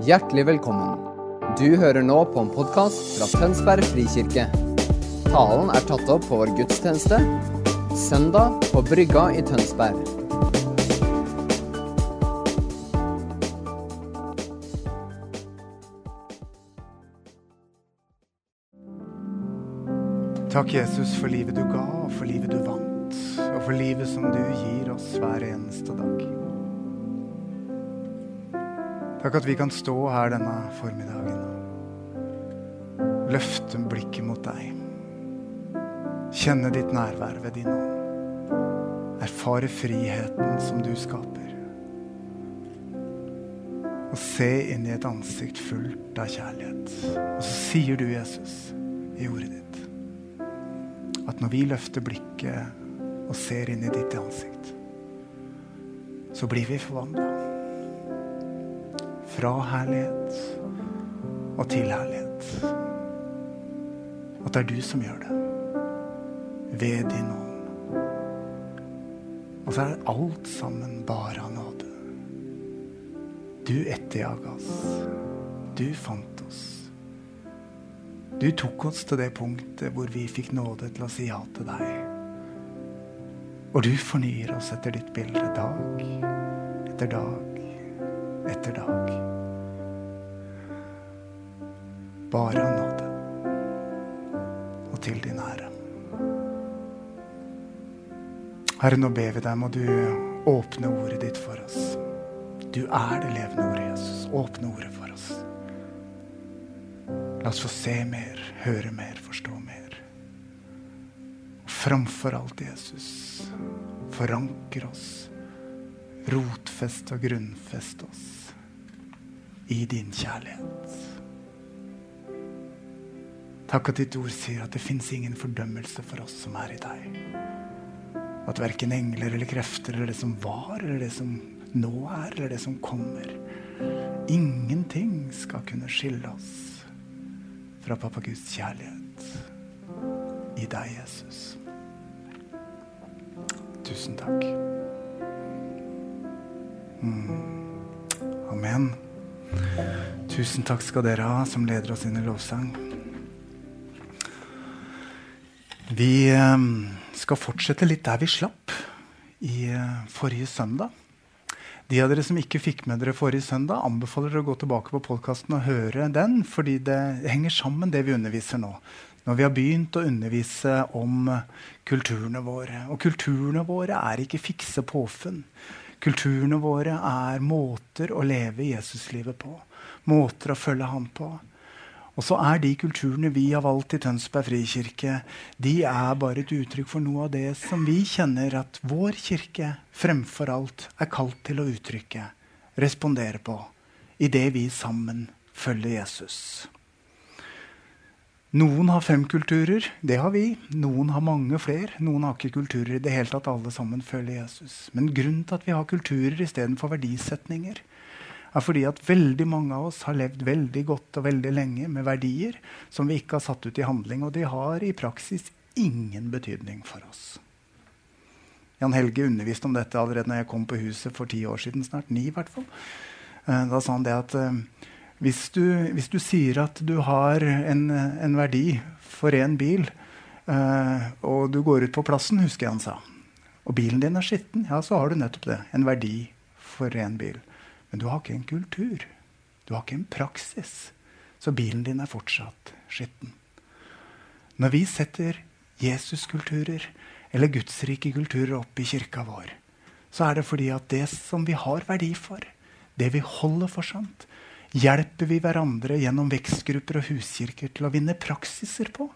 Hjertelig velkommen. Du hører nå på en podkast fra Tønsberg frikirke. Talen er tatt opp på vår gudstjeneste søndag på Brygga i Tønsberg. Takk, Jesus, for livet du ga, og for livet du vant, og for livet som du gir oss hver eneste dag. Takk at vi kan stå her denne formiddagen løfte blikket mot deg. Kjenne ditt nærvær ved din ånd. Erfare friheten som du skaper. Og se inn i et ansikt fullt av kjærlighet. Og så sier du, Jesus, i ordet ditt at når vi løfter blikket og ser inn i ditt ansikt, så blir vi forvandla. Fra herlighet og til herlighet. At det er du som gjør det. Ved din ånd. Og så er alt sammen bare av nåde. Du etterjaga oss. Du fant oss. Du tok oss til det punktet hvor vi fikk nåde til å si ja til deg. Og du fornyer oss etter ditt bilde dag etter dag etter dag. Bare av nåde og til din ære. Herre, nå ber vi deg, må du åpne ordet ditt for oss. Du er det levende ordet, Jesus. Åpne ordet for oss. La oss få se mer, høre mer, forstå mer. Og framfor alt, Jesus, forankre oss, rotfeste og grunnfeste oss i din kjærlighet. Takk at ditt ord sier at det fins ingen fordømmelse for oss som er i deg. At verken engler eller krefter eller det som var, eller det som nå er, eller det som kommer Ingenting skal kunne skille oss fra pappa Guds kjærlighet i deg, Jesus. Tusen takk. Mm. Amen. Tusen takk skal dere ha som leder oss inn i lovsang. Vi skal fortsette litt der vi slapp i forrige søndag. De av dere som ikke fikk med dere forrige søndag, anbefaler dere å gå tilbake på podkasten og høre den, fordi det henger sammen, det vi underviser nå. Når vi har begynt å undervise om kulturene våre. Og kulturene våre er ikke fikse påfunn. Kulturene våre er måter å leve Jesuslivet på. Måter å følge ham på. Og så er de kulturene vi har valgt i Tønsberg frikirke, de er bare et uttrykk for noe av det som vi kjenner at vår kirke fremfor alt er kalt til å uttrykke, respondere på, i det vi sammen følger Jesus. Noen har fem kulturer. Det har vi. Noen har mange flere. Noen har ikke kulturer i det hele tatt. Alle sammen følger Jesus. Men grunnen til at vi har kulturer istedenfor verdisetninger, er fordi at veldig mange av oss har levd veldig godt og veldig lenge med verdier som vi ikke har satt ut i handling. Og de har i praksis ingen betydning for oss. Jan Helge underviste om dette allerede når jeg kom på huset for ti år siden. snart, ni i hvert fall. Da sa han det at uh, hvis, du, hvis, du, sier at du har en, en verdi for én bil, eh, og du går ut på plassen, husker jeg han sa, og bilen din er skitten, ja, så har du nettopp det. En verdi for én bil. Men du har ikke en kultur. Du har ikke en praksis. Så bilen din er fortsatt skitten. Når vi setter Jesuskulturer eller gudsrike kulturer opp i kirka vår, så er det fordi at det som vi har verdi for, det vi holder for sant, hjelper vi hverandre gjennom vekstgrupper og huskirker til å vinne praksiser på.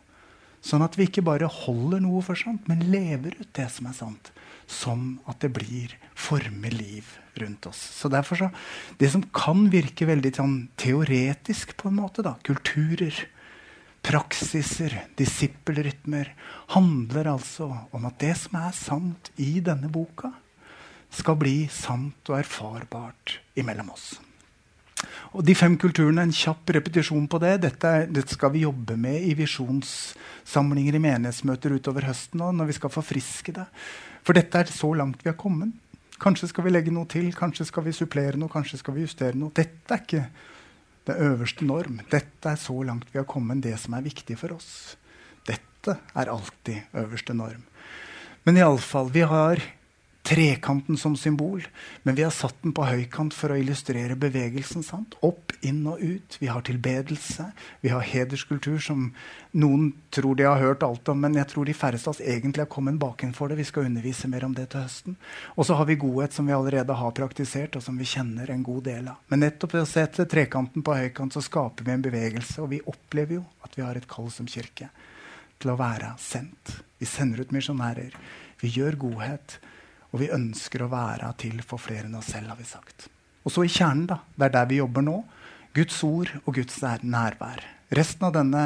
Sånn at vi ikke bare holder noe for sant, men lever ut det som er sant. Sånn at det blir former liv rundt oss. Så derfor så, Det som kan virke veldig sånn, teoretisk, på en måte, da, kulturer, praksiser, disippelrytmer, handler altså om at det som er sant i denne boka, skal bli sant og erfarbart imellom oss. Og De fem kulturene, en kjapp repetisjon på det. Dette, dette skal vi jobbe med i visjonssamlinger i menighetsmøter utover høsten nå, når vi skal forfriske det. For dette er så langt vi har kommet. Kanskje skal vi legge noe til, kanskje skal vi supplere noe, kanskje skal vi justere noe. Dette er ikke Det øverste norm. Dette er så langt vi har kommet, det som er viktig for oss. Dette er alltid øverste norm. Men iallfall, vi har trekanten som symbol, men vi har satt den på høykant for å illustrere bevegelsen. sant? Opp, inn og ut. Vi har tilbedelse. Vi har hederskultur, som noen tror de har hørt alt om, men jeg tror de færreste av oss egentlig har kommet bakenfor det. Vi skal undervise mer om det til høsten. Og så har vi godhet, som vi allerede har praktisert, og som vi kjenner en god del av. Men nettopp ved å sette trekanten på høykant så skaper vi en bevegelse, og vi opplever jo at vi har et kall som kirke til å være sendt. Vi sender ut misjonærer. Vi gjør godhet. Og vi ønsker å være til for flere enn oss selv, har vi sagt. Og så i kjernen, da. Det er der vi jobber nå. Guds ord og Guds nærvær. Resten av denne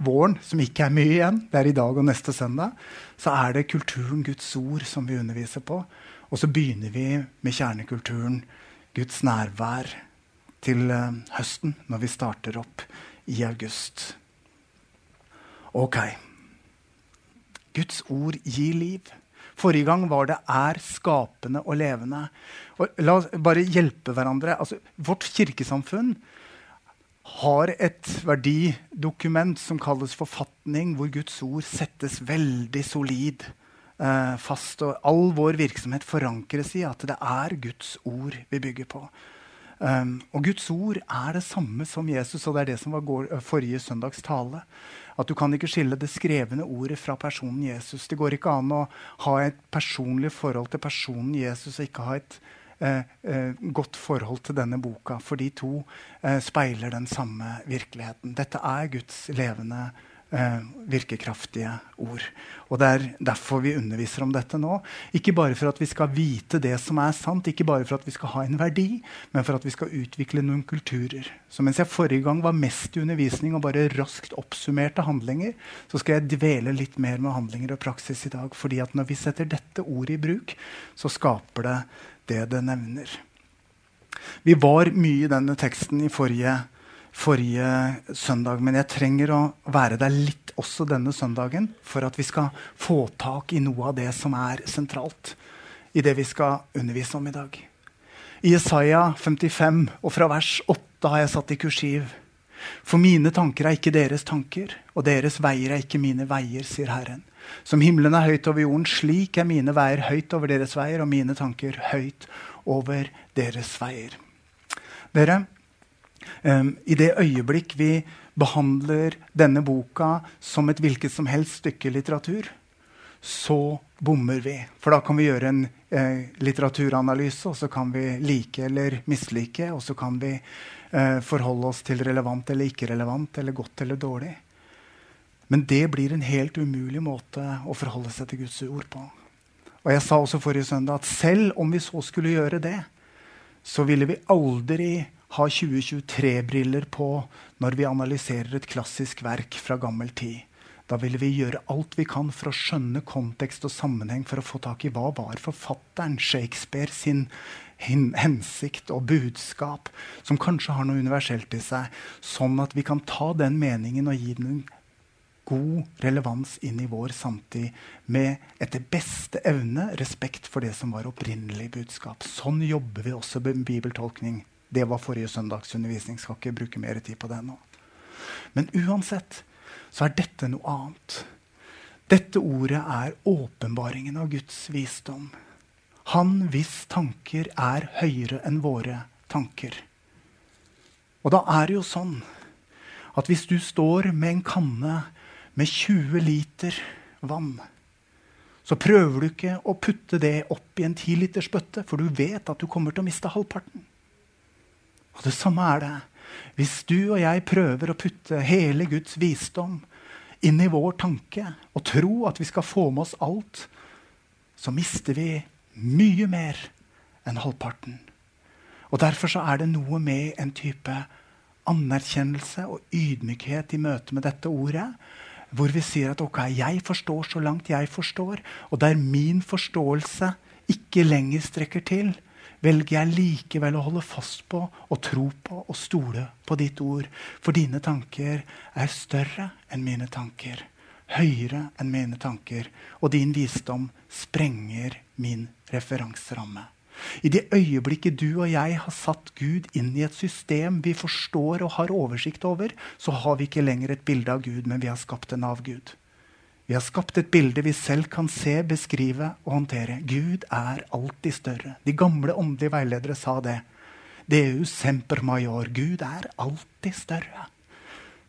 våren, som ikke er mye igjen, det er i dag og neste søndag, så er det kulturen Guds ord som vi underviser på. Og så begynner vi med kjernekulturen Guds nærvær til uh, høsten, når vi starter opp i august. Ok. Guds ord gir liv. Forrige gang var det 'er skapende og levende'. Og la oss bare hjelpe hverandre. Altså, vårt kirkesamfunn har et verdidokument som kalles forfatning, hvor Guds ord settes veldig solid eh, fast. Og all vår virksomhet forankres i at det er Guds ord vi bygger på. Um, og Guds ord er det samme som Jesus, og det er det som var går, forrige søndags tale. At du kan ikke skille det skrevne ordet fra personen Jesus. Det går ikke an å ha et personlig forhold til personen Jesus og ikke ha et eh, eh, godt forhold til denne boka. For de to eh, speiler den samme virkeligheten. Dette er Guds levende eh, virkekraftige ord. Og Det er derfor vi underviser om dette nå. Ikke bare for at vi skal vite det som er sant, ikke bare for at vi skal ha en verdi, men for at vi skal utvikle noen kulturer. Så mens jeg forrige gang var mest i undervisning og bare raskt oppsummerte handlinger, så skal jeg dvele litt mer med handlinger og praksis i dag. fordi at når vi setter dette ordet i bruk, så skaper det det det nevner. Vi var mye i denne teksten i forrige forrige søndag. Men jeg trenger å være der litt også denne søndagen for at vi skal få tak i noe av det som er sentralt i det vi skal undervise om i dag. I Isaiah 55 og fra vers 8 har jeg satt i kursiv. For mine tanker er ikke deres tanker, og deres veier er ikke mine veier, sier Herren. Som himmelen er høyt over jorden, slik er mine veier høyt over deres veier, og mine tanker høyt over deres veier. Dere, I det øyeblikk vi behandler denne boka som et hvilket som helst stykke litteratur, så bommer vi. For da kan vi gjøre en eh, litteraturanalyse, og så kan vi like eller mislike. Og så kan vi eh, forholde oss til relevant eller ikke relevant, eller godt eller dårlig. Men det blir en helt umulig måte å forholde seg til Guds ord på. Og jeg sa også forrige søndag at selv om vi så skulle gjøre det, så ville vi aldri ha 2023-briller på når vi analyserer et klassisk verk fra gammel tid. Da ville vi gjøre alt vi kan for å skjønne kontekst og sammenheng for å få tak i hva var forfatteren Shakespeare sin hensikt og budskap, som kanskje har noe universelt i seg, sånn at vi kan ta den meningen og gi den god relevans inn i vår samtid med etter beste evne respekt for det som var opprinnelig budskap. Sånn jobber vi også med bibeltolkning det var forrige søndags undervisning. Skal ikke bruke mer tid på det nå. Men uansett så er dette noe annet. Dette ordet er åpenbaringen av Guds visdom. Han hvis tanker er høyere enn våre tanker. Og da er det jo sånn at hvis du står med en kanne med 20 liter vann, så prøver du ikke å putte det opp i en 10 liters bøtte, for du vet at du kommer til å miste halvparten. Og det samme er det. Hvis du og jeg prøver å putte hele Guds visdom inn i vår tanke og tro at vi skal få med oss alt, så mister vi mye mer enn halvparten. Og Derfor så er det noe med en type anerkjennelse og ydmykhet i møte med dette ordet, hvor vi sier at ok, jeg forstår så langt jeg forstår, og der min forståelse ikke lenger strekker til, velger jeg likevel å holde fast på og tro på og stole på ditt ord. For dine tanker er større enn mine tanker, høyere enn mine tanker. Og din visdom sprenger min referanseramme. I det øyeblikket du og jeg har satt Gud inn i et system vi forstår og har oversikt over, så har vi ikke lenger et bilde av Gud, men vi har skapt en avgud. Vi har skapt et bilde vi selv kan se, beskrive og håndtere. Gud er alltid større. De gamle åndelige veiledere sa det. Deu semper major. Gud er alltid større.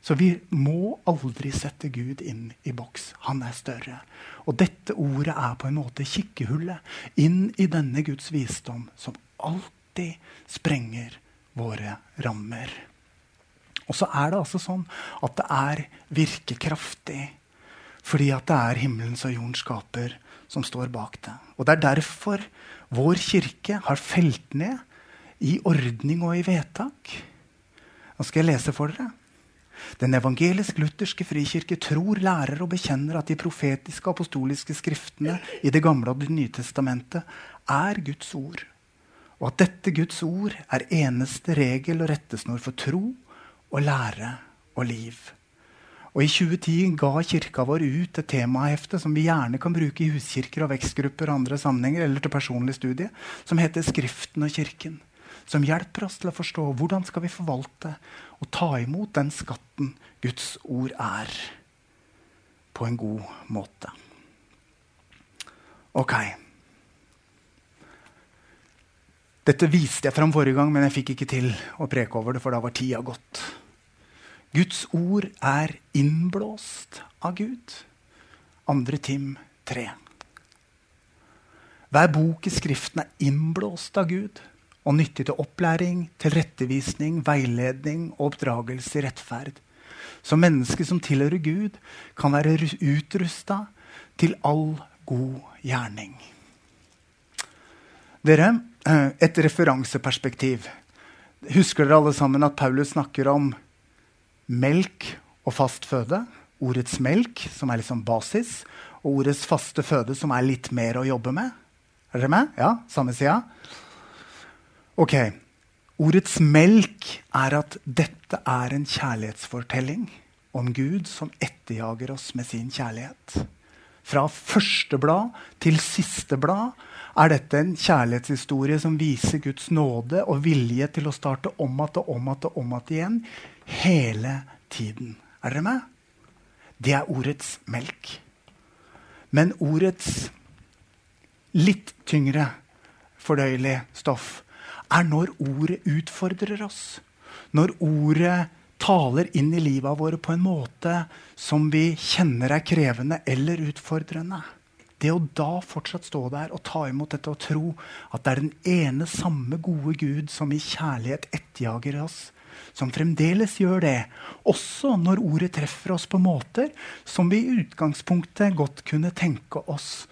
Så vi må aldri sette Gud inn i boks. Han er større. Og dette ordet er på en måte kikkehullet inn i denne Guds visdom, som alltid sprenger våre rammer. Og så er det altså sånn at det er virkekraftig. Fordi at det er himmelens og jordens skaper som står bak det. Og det er derfor vår kirke har felt ned i ordning og i vedtak. Nå skal jeg lese for dere. Den evangelisk-lutherske frikirke tror, lærer og bekjenner at de profetiske apostoliske skriftene i Det gamle og Det nye testamentet er Guds ord, og at dette Guds ord er eneste regel og rettesnor for tro og lære og liv. Og I 2010 ga Kirka vår ut et temahefte som vi gjerne kan bruke i huskirker og vekstgrupper og andre sammenhenger, eller til personlig studie, som heter 'Skriften og kirken' som hjelper oss til å forstå hvordan skal vi forvalte og ta imot den skatten Guds ord er, på en god måte. Ok. Dette viste jeg fram forrige gang, men jeg fikk ikke til å preke over det, for da var tida gått. Guds ord er innblåst av Gud. Andre Tim 3. Hver bok i Skriften er innblåst av Gud og nyttig til opplæring, tilrettevisning, veiledning og oppdragelse i rettferd. Så menneske som tilhører Gud, kan være utrusta til all god gjerning. Dere, eh, et referanseperspektiv. Husker dere alle sammen at Paulus snakker om melk og fast føde? Ordets melk, som er liksom basis, og ordets faste føde, som er litt mer å jobbe med. Er dere med? Ja, samme sida? Ok, Ordets melk er at dette er en kjærlighetsfortelling om Gud som etterjager oss med sin kjærlighet. Fra første blad til siste blad er dette en kjærlighetshistorie som viser Guds nåde og vilje til å starte om igjen og om igjen og om igjen hele tiden. Er dere med? Det er ordets melk. Men ordets litt tyngre fordøyelig stoff er når ordet utfordrer oss. Når ordet taler inn i livet våre på en måte som vi kjenner er krevende eller utfordrende. Det å da fortsatt stå der og ta imot dette og tro at det er den ene samme gode Gud som i kjærlighet etterjager oss, som fremdeles gjør det, også når ordet treffer oss på måter som vi i utgangspunktet godt kunne tenke oss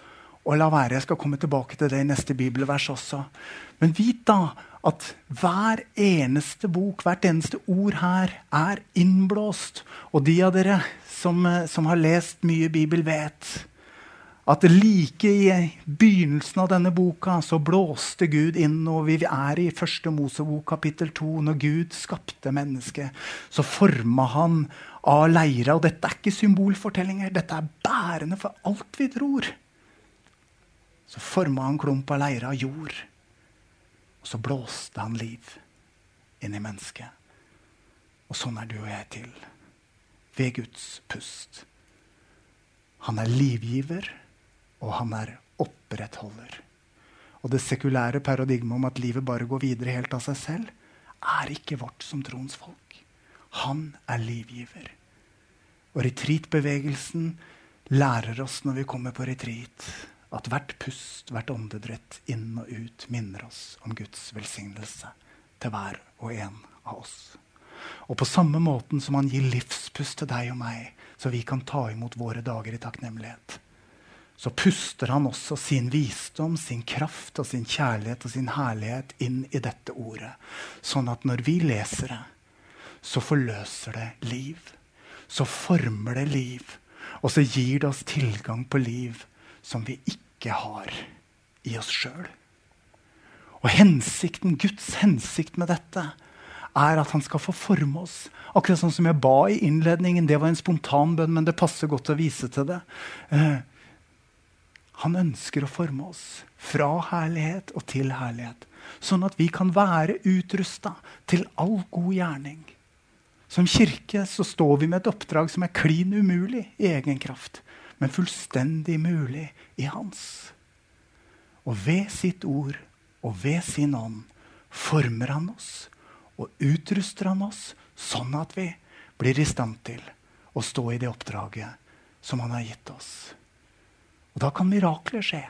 å la være. Jeg skal komme tilbake til det i neste bibelvers også. Men vit da at hver eneste bok, hvert eneste ord her, er innblåst. Og de av dere som, eh, som har lest mye Bibel, vet at like i begynnelsen av denne boka så blåste Gud inn, og vi er i første Mosebok kapittel 2. Når Gud skapte mennesket, så forma han av leire. Og dette er ikke symbolfortellinger, dette er bærende for alt vi tror. Så forma han klump av leire av jord. Og så blåste han liv inn i mennesket. Og sånn er du og jeg til. Ved Guds pust. Han er livgiver, og han er opprettholder. Og det sekulære paradigmet om at livet bare går videre helt av seg selv, er ikke vårt som troens folk. Han er livgiver. Og retreatbevegelsen lærer oss når vi kommer på retreat, at hvert pust, hvert åndedrett inn og ut minner oss om Guds velsignelse til hver og en av oss. Og på samme måten som han gir livspust til deg og meg, så vi kan ta imot våre dager i takknemlighet, så puster han også sin visdom, sin kraft og sin kjærlighet og sin herlighet inn i dette ordet. Sånn at når vi leser det, så forløser det liv. Så former det liv. Og så gir det oss tilgang på liv som vi ikke har i oss sjøl. Og hensikten, Guds hensikt med dette er at han skal få forme oss. Akkurat sånn som jeg ba i innledningen. Det var en spontan bønn, men det passer godt å vise til det. Eh, Han ønsker å forme oss fra herlighet og til herlighet. Sånn at vi kan være utrusta til all god gjerning. Som kirke så står vi med et oppdrag som er klin umulig i egen kraft, men fullstendig mulig i Hans. Og ved sitt ord og ved sin ånd former han oss og utruster han oss sånn at vi blir i stand til å stå i det oppdraget som han har gitt oss. Og da kan mirakler skje.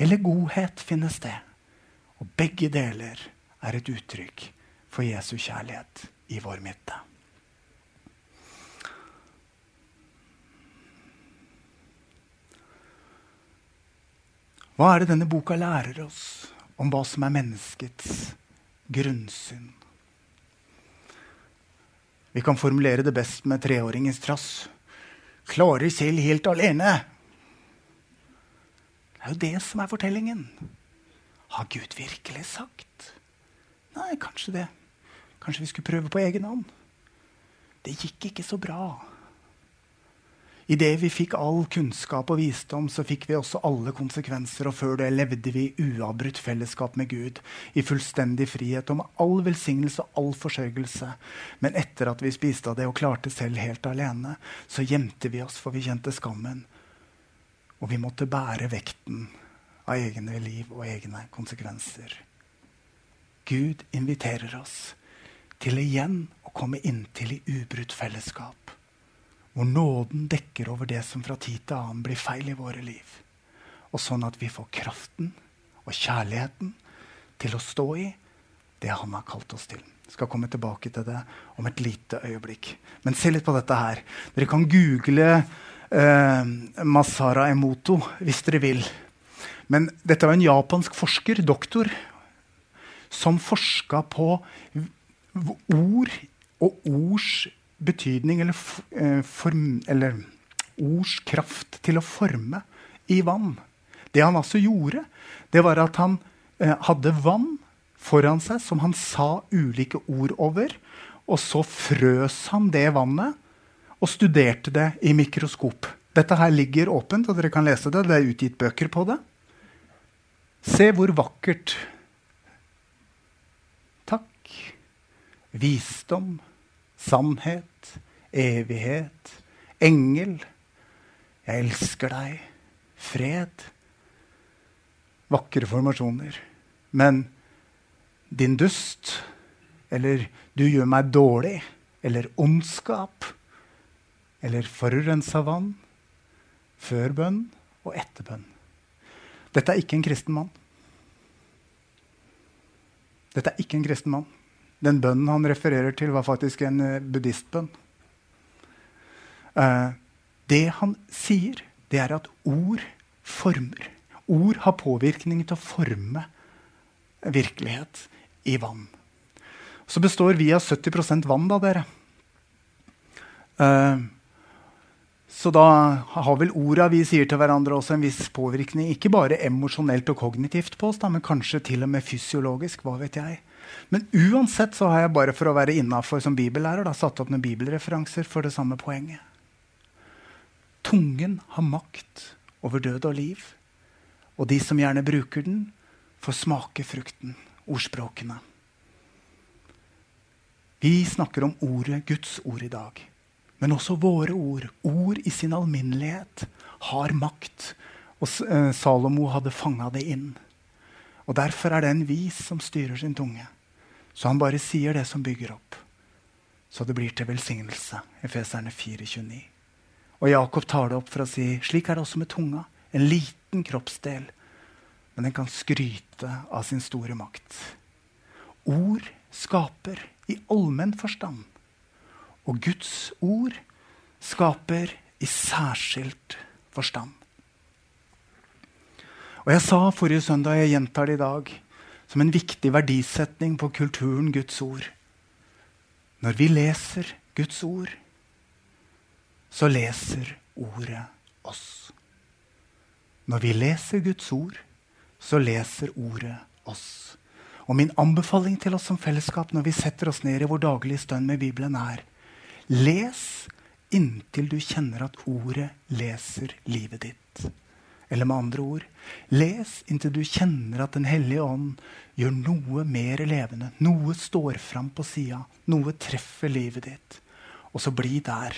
Eller godhet finne sted. Og begge deler er et uttrykk for Jesu kjærlighet i vår midte. Hva er det denne boka lærer oss om hva som er menneskets grunnsyn? Vi kan formulere det best med treåringens trass. Klarer selv helt alene. Det er jo det som er fortellingen. Har Gud virkelig sagt? Nei, kanskje det. Kanskje vi skulle prøve på egen hånd. Det gikk ikke så bra. Idet vi fikk all kunnskap og visdom, så fikk vi også alle konsekvenser, og før det levde vi i uavbrutt fellesskap med Gud, i fullstendig frihet og med all velsignelse og all forsørgelse. Men etter at vi spiste av det og klarte selv helt alene, så gjemte vi oss, for vi kjente skammen. Og vi måtte bære vekten av egne liv og egne konsekvenser. Gud inviterer oss til igjen å komme inntil i ubrutt fellesskap. Hvor nåden dekker over det som fra tid til annen blir feil i våre liv. Og sånn at vi får kraften og kjærligheten til å stå i det han har kalt oss til. Skal komme tilbake til det om et lite øyeblikk. Men se litt på dette her. Dere kan google eh, Masara Emoto hvis dere vil. Men dette var en japansk forsker, doktor, som forska på ord og ords betydning eller, eh, form, eller, ords kraft til å forme i vann. Det han altså gjorde, det var at han eh, hadde vann foran seg som han sa ulike ord over. Og så frøs han det vannet og studerte det i mikroskop. Dette her ligger åpent, og dere kan lese det. Det er utgitt bøker på det. Se hvor vakkert. Takk. Visdom, sannhet, evighet, engel. Jeg elsker deg. Fred. Vakre formasjoner. Men din dust, eller du gjør meg dårlig, eller ondskap, eller forurensa vann, før bønn og etter bønn. Dette er ikke en kristen mann. Dette er ikke en kristen mann. Den bønnen han refererer til, var faktisk en uh, buddhistbønn. Uh, det han sier, det er at ord former. Ord har påvirkning til å forme virkelighet i vann. Så består vi av 70 vann, da, dere. Uh, så da har vel orda vi sier til hverandre, også en viss påvirkning. Ikke bare emosjonelt og kognitivt på oss, da, men kanskje til og med fysiologisk. hva vet jeg. Men uansett så har jeg bare for å være innafor som bibellærer da, satt opp noen bibelreferanser for det samme poenget. Tungen har makt over død og liv. Og de som gjerne bruker den, får smake frukten, ordspråkene. Vi snakker om ordet, Guds ord i dag. Men også våre ord, ord i sin alminnelighet, har makt. Og eh, Salomo hadde fanga det inn. Og Derfor er det en vis som styrer sin tunge. Så han bare sier det som bygger opp. Så det blir til velsignelse. Efeserne 4,29. Og Jakob tar det opp for å si slik er det også med tunga. En liten kroppsdel. Men den kan skryte av sin store makt. Ord skaper i allmenn forstand. Og Guds ord skaper i særskilt forstand. Og Jeg sa forrige søndag, jeg gjentar det i dag, som en viktig verdisetning på kulturen Guds ord. Når vi leser Guds ord, så leser ordet oss. Når vi leser Guds ord, så leser ordet oss. Og min anbefaling til oss som fellesskap når vi setter oss ned i vår daglige stønn med Bibelen, er Les inntil du kjenner at ordet leser livet ditt. Eller med andre ord les inntil du kjenner at Den hellige ånd gjør noe mer levende. Noe står fram på sida. Noe treffer livet ditt. Og så bli der.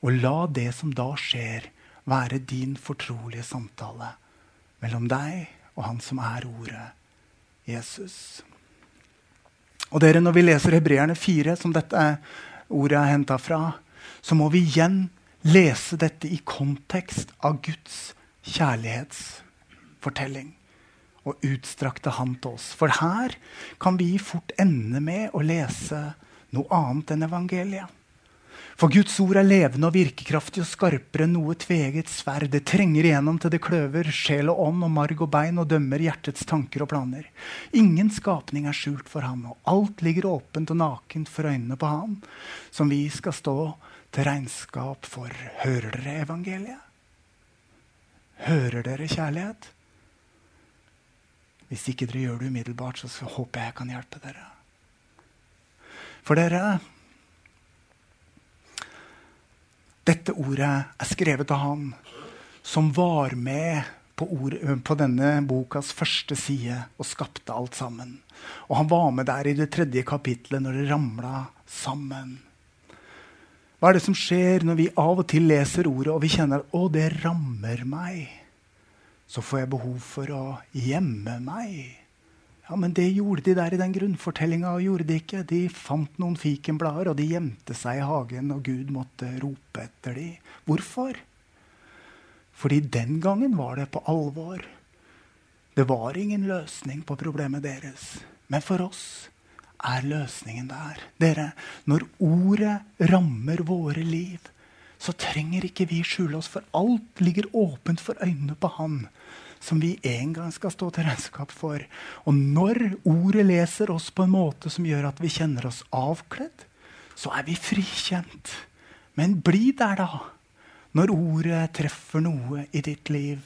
Og la det som da skjer, være din fortrolige samtale mellom deg og han som er ordet, Jesus. Og dere, Når vi leser Hebreerne 4, som dette ordet er henta fra, så må vi igjen lese dette i kontekst av Guds kjærlighetsfortelling og utstrakte Han til oss. For her kan vi fort ende med å lese noe annet enn evangeliet. For Guds ord er levende og virkekraftig og skarpere enn noe tveget sverd. Det trenger igjennom til det kløver sjel og ånd og marg og bein og dømmer hjertets tanker og planer. Ingen skapning er skjult for ham, og alt ligger åpent og nakent for øynene på ham, som vi skal stå til regnskap for. Hører dere evangeliet? Hører dere kjærlighet? Hvis ikke dere gjør det umiddelbart, så håper jeg jeg kan hjelpe dere. For dere Dette ordet er skrevet av han som var med på, ord, på, denne bokas første side og skapte alt sammen. Og han var med der i det tredje kapitlet når det ramla sammen. Hva er det som skjer når vi av og til leser ordet og vi kjenner at det rammer meg'? Så får jeg behov for å gjemme meg. Ja, Men det gjorde de der i den grunnfortellinga, og gjorde de ikke. De fant noen fikenblader, og de gjemte seg i hagen, og Gud måtte rope etter dem. Hvorfor? Fordi den gangen var det på alvor. Det var ingen løsning på problemet deres. Men for oss er løsningen der. Dere, når ordet rammer våre liv, så trenger ikke vi skjule oss, for alt ligger åpent for øynene på Han som vi en gang skal stå til regnskap for. Og når ordet leser oss på en måte som gjør at vi kjenner oss avkledd, så er vi frikjent. Men bli der, da. Når ordet treffer noe i ditt liv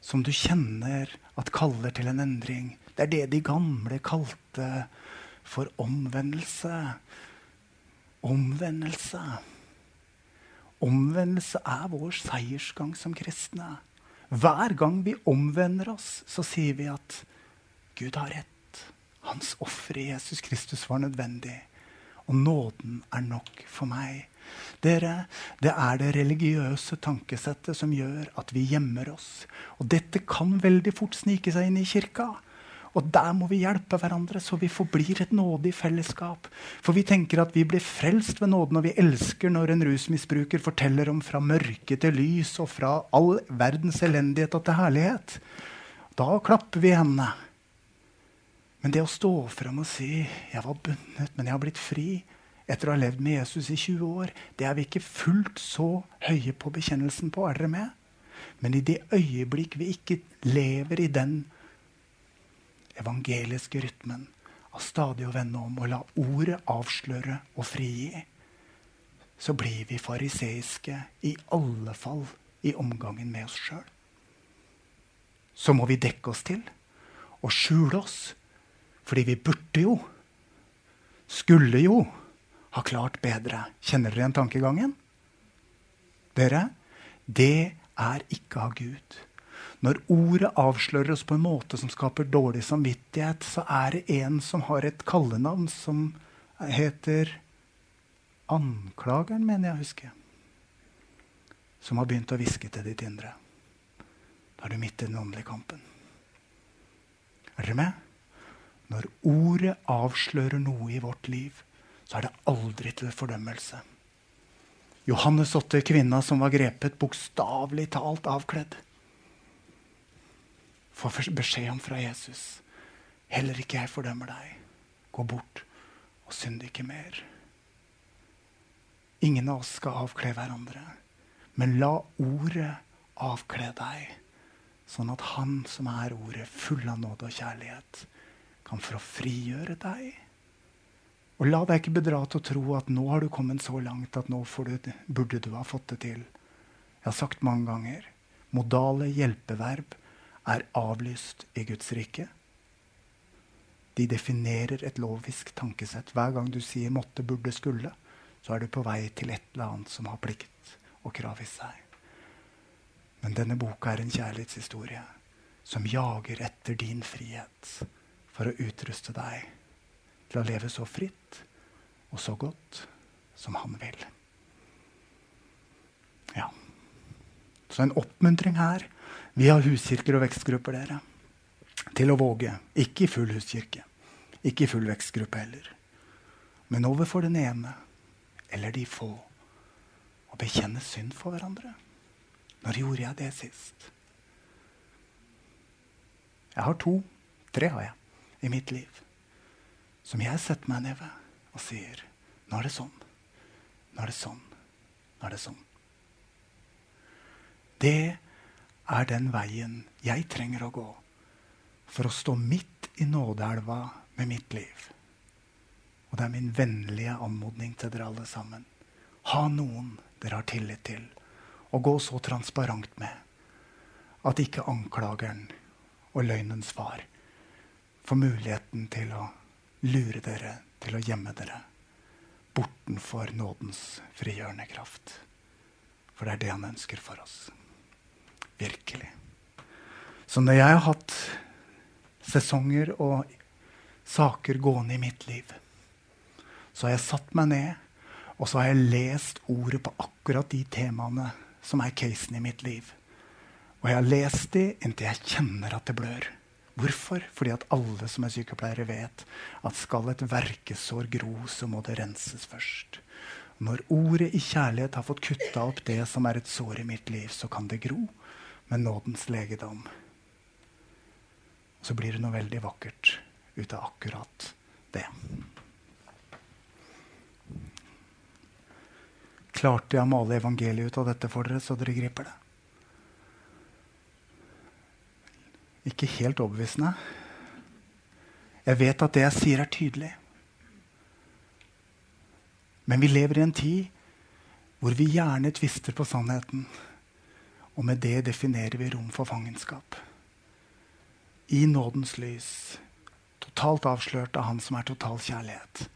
som du kjenner at kaller til en endring. Det er det de gamle kalte for omvendelse. Omvendelse. Omvendelse er vår seiersgang som kristne. Hver gang vi omvender oss, så sier vi at Gud har rett. Hans offer i Jesus Kristus var nødvendig. Og nåden er nok for meg. Dere, Det er det religiøse tankesettet som gjør at vi gjemmer oss. Og dette kan veldig fort snike seg inn i kirka. Og der må vi hjelpe hverandre, så vi forblir et nådig fellesskap. For vi tenker at vi blir frelst ved nåden, og vi elsker når en rusmisbruker forteller om fra mørke til lys og fra all verdens elendighet og til herlighet. Da klapper vi hendene. Men det å stå frem og si 'jeg var bundet, men jeg har blitt fri' etter å ha levd med Jesus i 20 år, det er vi ikke fullt så høye på bekjennelsen på. Er dere med? Men i det øyeblikk vi ikke lever i den evangeliske rytmen av stadig å vende om og la ordet avsløre og frigi, så blir vi fariseiske i alle fall i omgangen med oss sjøl. Så må vi dekke oss til og skjule oss, fordi vi burde jo, skulle jo, ha klart bedre. Kjenner dere igjen tankegangen? Dere, det er ikke av Gud. Når ordet avslører oss på en måte som skaper dårlig samvittighet, så er det en som har et kallenavn som heter Anklageren, mener jeg å huske. Som har begynt å hviske til ditt indre. Da er du midt i den åndelige kampen. Er dere med? Når ordet avslører noe i vårt liv, så er det aldri til fordømmelse. Johannes åtte, kvinna som var grepet, bokstavelig talt avkledd får beskjed om fra Jesus. Heller ikke jeg fordømmer deg. Gå bort og synd ikke mer. Ingen av oss skal avkle hverandre. Men la ordet avkle deg, sånn at Han som er ordet, full av nåde og kjærlighet, kan få frigjøre deg. Og la deg ikke bedra til å tro at nå har du kommet så langt at nå du, burde du ha fått det til. Jeg har sagt mange ganger modale hjelpeverb er avlyst i Guds rike. De definerer et lovisk tankesett. Hver gang du sier 'måtte', 'burde', 'skulle', så er du på vei til et eller annet som har plikt og krav i seg. Men denne boka er en kjærlighetshistorie som jager etter din frihet for å utruste deg til å leve så fritt og så godt som han vil. Ja. Så en oppmuntring her. Vi har huskirker og vekstgrupper, dere. Til å våge. Ikke i full huskirke. Ikke i full vekstgruppe heller. Men overfor den ene eller de få. Å bekjenne synd for hverandre. Når gjorde jeg det sist? Jeg har to, tre har jeg, i mitt liv som jeg setter meg ned ved og sier Nå er det sånn. Nå er det sånn. Nå er det sånn. Det er den veien jeg trenger å gå for å stå midt i nådeelva med mitt liv. Og det er min vennlige anmodning til dere alle sammen. Ha noen dere har tillit til, og gå så transparent med at ikke anklageren og løgnens far får muligheten til å lure dere til å gjemme dere bortenfor nådens frigjørende kraft. For det er det han ønsker for oss. Virkelig. Så når jeg har hatt sesonger og saker gående i mitt liv, så har jeg satt meg ned og så har jeg lest ordet på akkurat de temaene som er casen i mitt liv. Og jeg har lest de inntil jeg kjenner at det blør. Hvorfor? Fordi at alle som er sykepleiere, vet at skal et verkesår gro, så må det renses først. Når ordet i kjærlighet har fått kutta opp det som er et sår i mitt liv, så kan det gro med nådens legedom. Så blir det noe veldig vakkert ut av akkurat det. Klarte jeg å male evangeliet ut av dette for dere, så dere griper det? Ikke helt overbevisende. Jeg vet at det jeg sier, er tydelig. Men vi lever i en tid hvor vi gjerne tvister på sannheten. Og med det definerer vi rom for fangenskap. I nådens lys, totalt avslørt av Han som er total kjærlighet.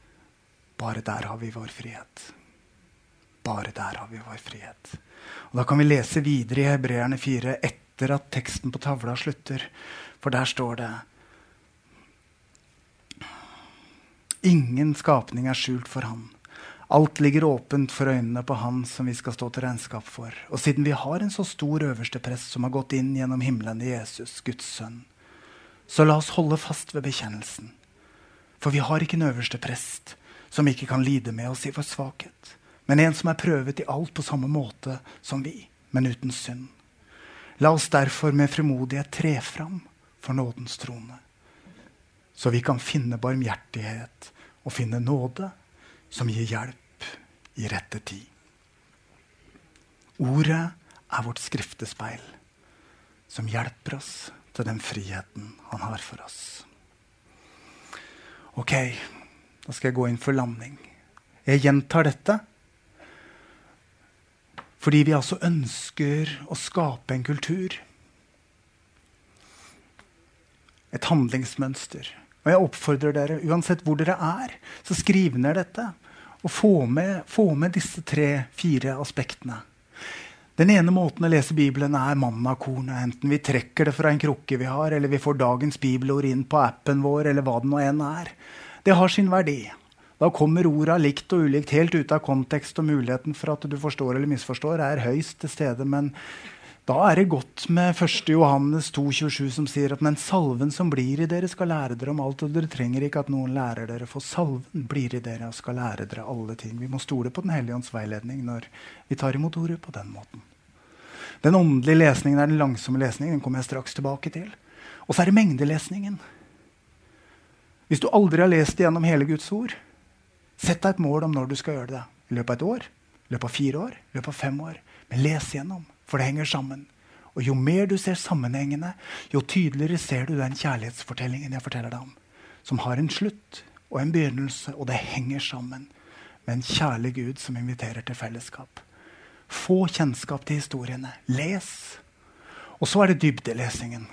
Bare der har vi vår frihet. Bare der har vi vår frihet. Og Da kan vi lese videre i Hebreerne 4 etter at teksten på tavla slutter. For der står det Ingen skapning er skjult for Han. Alt ligger åpent for øynene på Han som vi skal stå til regnskap for. Og siden vi har en så stor øverste prest som har gått inn gjennom himmelen i Jesus, Guds sønn, så la oss holde fast ved bekjennelsen. For vi har ikke en øverste prest som ikke kan lide med oss i vår svakhet, men en som er prøvet i alt på samme måte som vi, men uten synd. La oss derfor med frimodighet tre fram for nådens trone, så vi kan finne barmhjertighet og finne nåde som gir hjelp i rette tid. Ordet er vårt skriftespeil, som hjelper oss til den friheten han har for oss. Ok, da skal jeg gå inn for landing. Jeg gjentar dette fordi vi altså ønsker å skape en kultur. Et handlingsmønster. Og jeg oppfordrer dere, uansett hvor dere er, så skriv ned dette. Og få med, få med disse tre-fire aspektene. Den ene måten å lese Bibelen er mannakornet. Enten vi trekker det fra en krukke vi har, eller vi får dagens bibelord inn på appen vår, eller hva det nå enn er. Det har sin verdi. Da kommer orda likt og ulikt helt ut av kontekst, og muligheten for at du forstår eller misforstår, er høyst til stede. Men da er det godt med 1. Johannes 2,27, som sier at den salven som blir i dere, skal lære dere om alt, og dere trenger ikke at noen lærer dere, for salven blir i dere og skal lære dere alle ting. Vi må stole på Den hellige ånds veiledning når vi tar imot ordet på den måten. Den åndelige lesningen er den langsomme lesningen. Den kommer jeg straks tilbake til. Og så er det mengdelesningen. Hvis du aldri har lest igjennom hele Guds ord, Sett deg et mål om når du skal gjøre det. I løpet av et år, i løpet av fire år, i løpet av fem år. Men les gjennom, for det henger sammen. Og jo mer du ser sammenhengene, jo tydeligere ser du den kjærlighetsfortellingen jeg forteller deg om. Som har en slutt og en begynnelse, og det henger sammen med en kjærlig Gud som inviterer til fellesskap. Få kjennskap til historiene. Les. Og så er det dybdelesingen.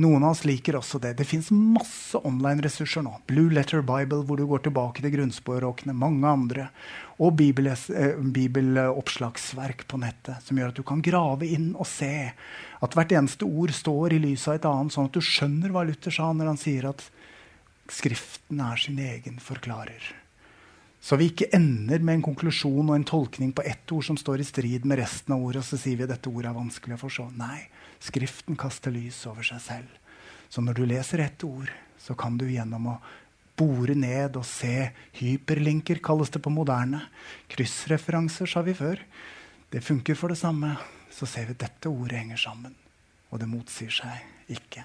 Noen av oss liker også det. Det fins masse online-ressurser nå. Blue Letter Bible, hvor du går tilbake til grunnspåråkene. Mange andre. Og eh, bibeloppslagsverk på nettet, som gjør at du kan grave inn og se at hvert eneste ord står i lys av et annet, sånn at du skjønner hva Luther sa når han sier at Skriften er sin egen forklarer. Så vi ikke ender med en konklusjon og en tolkning på ett ord som står i strid med resten av ordet, og så sier vi at dette ordet er vanskelig å forstå. Nei, Skriften kaster lys over seg selv. Så når du leser ett ord, så kan du gjennom å bore ned og se hyperlinker, kalles det på moderne. Kryssreferanser, sa vi før. Det funker for det samme. Så ser vi at dette ordet henger sammen. Og det motsier seg ikke.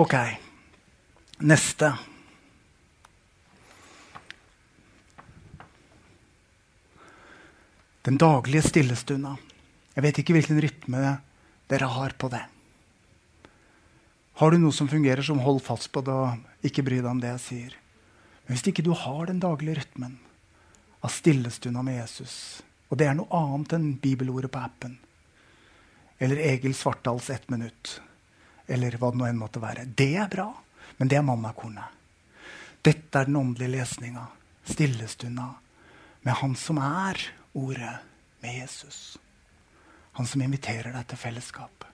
Ok. Neste. Den daglige stillestunda. Jeg vet ikke hvilken rytme dere har på det. Har du noe som fungerer, som hold fast på det og ikke bry deg om det jeg sier. Men hvis ikke du har den daglige rytmen av stillestunda med Jesus, og det er noe annet enn bibelordet på appen, eller Egil Svartdals ett minutt, eller hva det nå enn måtte være, det er bra, men det er mannakornet. Dette er den åndelige lesninga, stillestunda, med Han som er Ordet, med Jesus. Han som inviterer deg til fellesskap.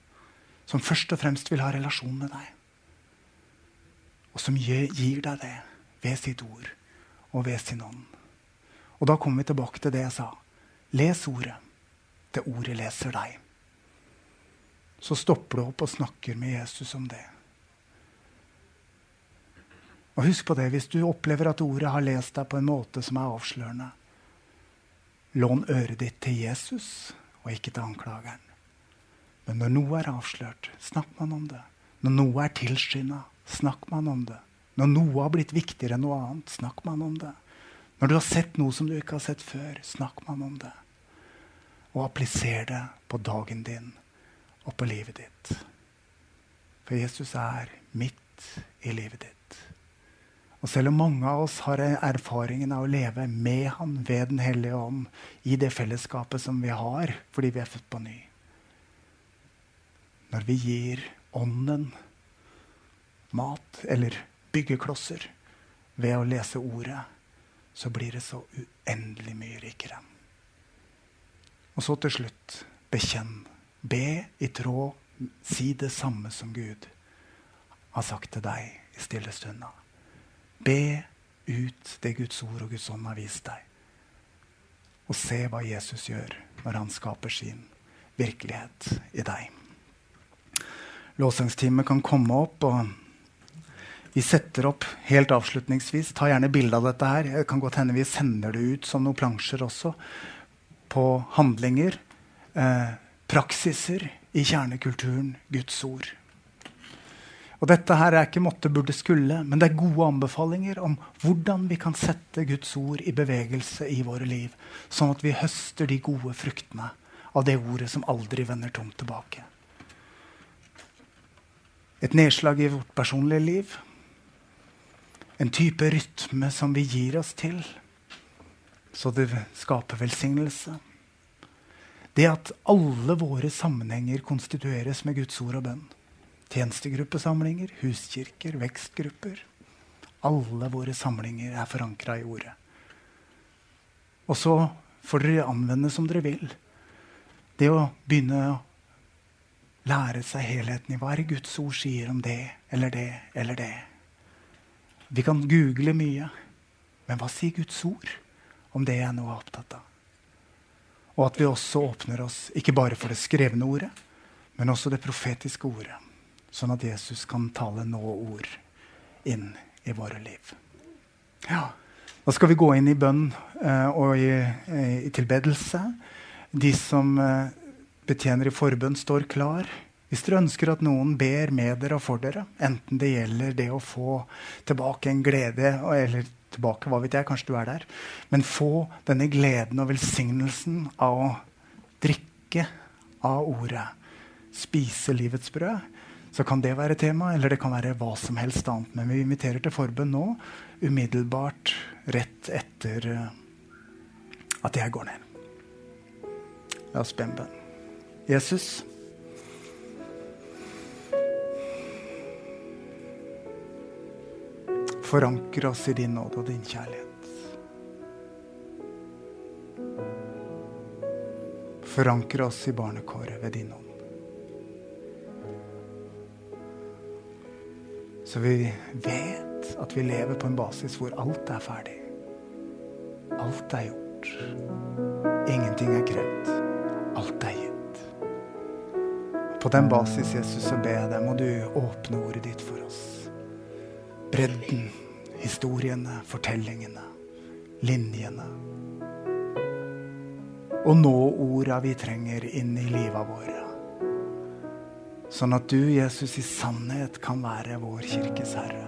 Som først og fremst vil ha relasjon med deg. Og som gir deg det ved sitt ord og ved sin ånd. Og da kommer vi tilbake til det jeg sa. Les ordet. Det ordet leser deg. Så stopper du opp og snakker med Jesus om det. Og husk på det, Hvis du opplever at ordet har lest deg på en måte som er avslørende, lån øret ditt til Jesus og ikke til anklageren. Men når noe er avslørt, snakker man om det. Når noe er tilskynda, snakker man om det. Når noe har blitt viktigere enn noe annet, snakker man om det. Når du har sett noe som du ikke har sett før, snakker man om det. Og appliser det på dagen din og på livet ditt. For Jesus er midt i livet ditt. Og selv om mange av oss har erfaringen av å leve med Han ved Den hellige ånd i det fellesskapet som vi har fordi vi er født på ny Når vi gir Ånden mat eller byggeklosser ved å lese Ordet, så blir det så uendelig mye rikere. Og så til slutt bekjenn. Be i tråd. Si det samme som Gud har sagt til deg i stille stunder. Be ut det Guds ord og Guds ånd har vist deg. Og se hva Jesus gjør når han skaper sin virkelighet i deg. Lovsangsteamet kan komme opp, og vi setter opp helt avslutningsvis. Ta gjerne bilde av dette her. Det kan godt hende vi sender det ut som noen plansjer også. På handlinger, eh, praksiser i kjernekulturen Guds ord. Og dette her er ikke måtte, burde, skulle, men det er gode anbefalinger om hvordan vi kan sette Guds ord i bevegelse i våre liv, sånn at vi høster de gode fruktene av det ordet som aldri vender tomt tilbake. Et nedslag i vårt personlige liv. En type rytme som vi gir oss til, så det skaper velsignelse. Det at alle våre sammenhenger konstitueres med Guds ord og bønn. Tjenestegruppesamlinger, huskirker, vekstgrupper. Alle våre samlinger er forankra i ordet. Og så får dere anvende som dere vil. Det å begynne å lære seg helheten i hva er det Guds ord sier om det eller det eller det. Vi kan google mye, men hva sier Guds ord om det jeg nå er opptatt av? Og at vi også åpner oss ikke bare for det skrevne ordet, men også det profetiske ordet sånn at Jesus kan tale nå-ord inn i våre liv. Ja, Da skal vi gå inn i bønn eh, og i, eh, i, tilbedelse. De som eh, betjener i forbønn, står klar. Hvis dere ønsker at noen ber med dere og for dere, enten det gjelder det å få tilbake en glede eller tilbake, hva vet jeg, kanskje du er der, men få denne gleden og velsignelsen av å drikke av ordet, spise livets brød, så kan det være tema, eller det kan være hva som helst annet. Men vi inviterer til forbønn nå, umiddelbart rett etter eh, at jeg går ned. La oss be en bønn. Jesus, forankre oss i din nåde og din kjærlighet. Forankre oss i barnekåret ved din nåde. Så vi vet at vi lever på en basis hvor alt er ferdig. Alt er gjort. Ingenting er krevd. Alt er gitt. På den basis, Jesus, så ber jeg deg, må du åpne ordet ditt for oss. Bredden, historiene, fortellingene, linjene. Og nå orda vi trenger inn i liva våre. Sånn at du, Jesus, i sannhet kan være vår kirkes herre.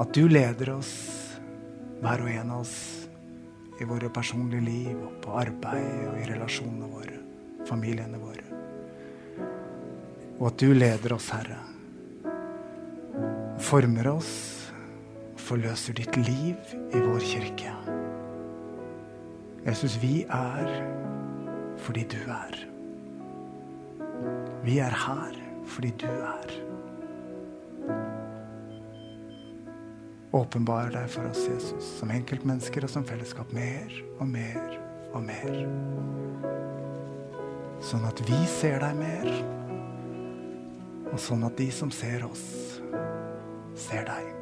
At du leder oss, hver og en av oss, i våre personlige liv og på arbeid og i relasjonene våre, familiene våre. Og at du leder oss, Herre. Former oss og forløser ditt liv i vår kirke. Jesus, vi er fordi du er. Vi er her fordi du er. Åpenbar deg for oss, Jesus, som enkeltmennesker og som fellesskap mer og mer og mer. Sånn at vi ser deg mer, og sånn at de som ser oss, ser deg.